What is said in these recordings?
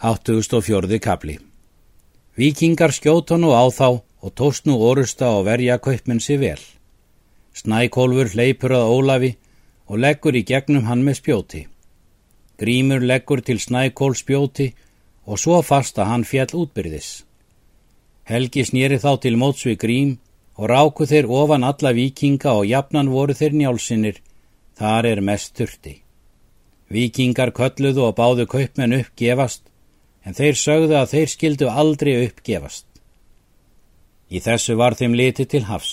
84. kapli Víkingar skjóta nú á þá og tóst nú orusta og verja kaupmenn sér vel. Snækólfur hleypur að Ólafi og leggur í gegnum hann með spjóti. Grímur leggur til Snækól spjóti og svo fast að hann fjall útbyrðis. Helgi snýri þá til mótsvi Grím og ráku þeir ofan alla vikinga og jafnan voru þeir njálsinnir, þar er mest þurfti. Vikingar kölluðu og báðu kaupmenn uppgefast en þeir sögðu að þeir skildu aldrei uppgefast. Í þessu var þeim litið til hafs.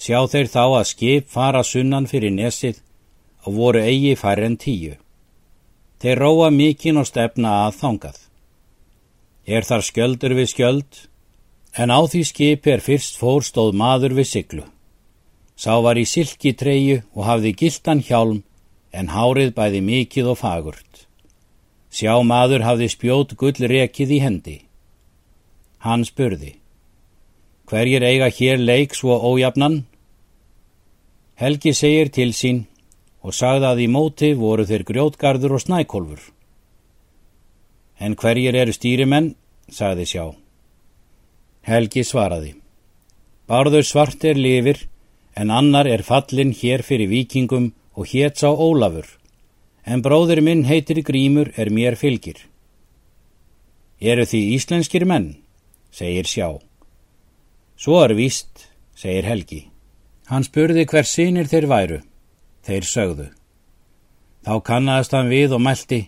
Sjá þeir þá að skip fara sunnan fyrir nesið og voru eigi fær en tíu. Þeir róa mikinn og stefna að þangað. Er þar skjöldur við skjöld, en á því skipi er fyrst fórstóð maður við siglu. Sá var í silki treyu og hafði gildan hjálm, en hárið bæði mikið og fagurt. Sjá maður hafði spjót gull rekið í hendi. Hann spurði, hverjir eiga hér leik svo ójafnan? Helgi segir til sín og sagði að í móti voru þeir grjótgarður og snækólfur. En hverjir eru stýrimenn, sagði sjá. Helgi svaraði, barður svart er lifir, en annar er fallin hér fyrir vikingum og hétt sá Ólafur en bróður minn heitir Grímur er mér fylgir. Eru því íslenskir menn, segir sjá. Svo er víst, segir Helgi. Hann spurði hver sínir þeir væru. Þeir sögðu. Þá kannast hann við og meldi,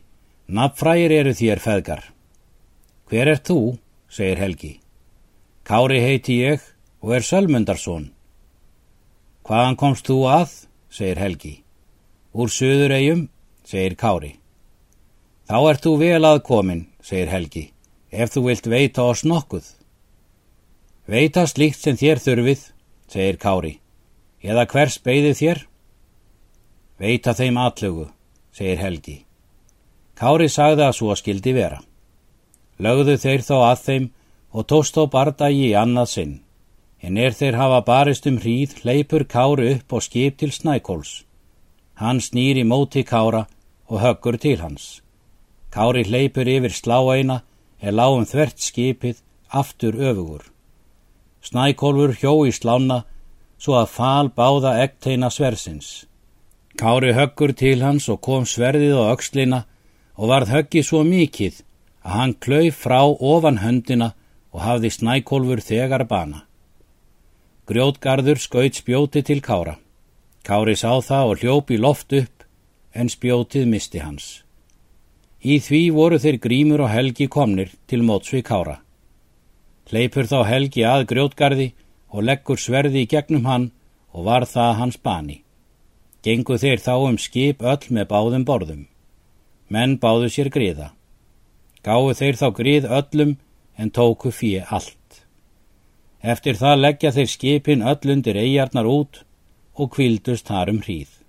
nafnfrægir eru þér feðgar. Hver er þú, segir Helgi. Kári heiti ég og er Sölmundarsson. Hvaðan komst þú að, segir Helgi. Úr söður eigum segir Kári. Þá ert þú vel aðkomin, segir Helgi, ef þú vilt veita oss nokkuð. Veita slíkt sem þér þurfið, segir Kári, eða hvers beigðið þér? Veita þeim atlögu, segir Helgi. Kári sagði að svo skildi vera. Lögðu þeir þá að þeim og tóst á bardagi í annað sinn, en er þeir hafa barist um hríð, leipur Kári upp og skip til Snækóls. Hann snýr í móti Kára og höggur til hans. Kári hleypur yfir sláeina er lágum þvert skipið aftur öfugur. Snækólfur hjó í slána svo að fal báða ekteina sversins. Kári höggur til hans og kom sverðið á aukslina og varð höggi svo mikið að hann klauf frá ofan höndina og hafði snækólfur þegar bana. Grjótgarður skaut spjóti til Kára. Kári sá það og hljópi loft upp en spjótið misti hans. Í því voru þeir grímur og helgi komnir til mótsvi kára. Hleypur þá helgi að grjótgarði og leggur sverði í gegnum hann og var það hans bani. Gengu þeir þá um skip öll með báðum borðum. Menn báðu sér griða. Gáðu þeir þá grið öllum en tóku fyrir allt. Eftir það leggja þeir skipin öll undir eigarnar út og kvildust þar um hríð.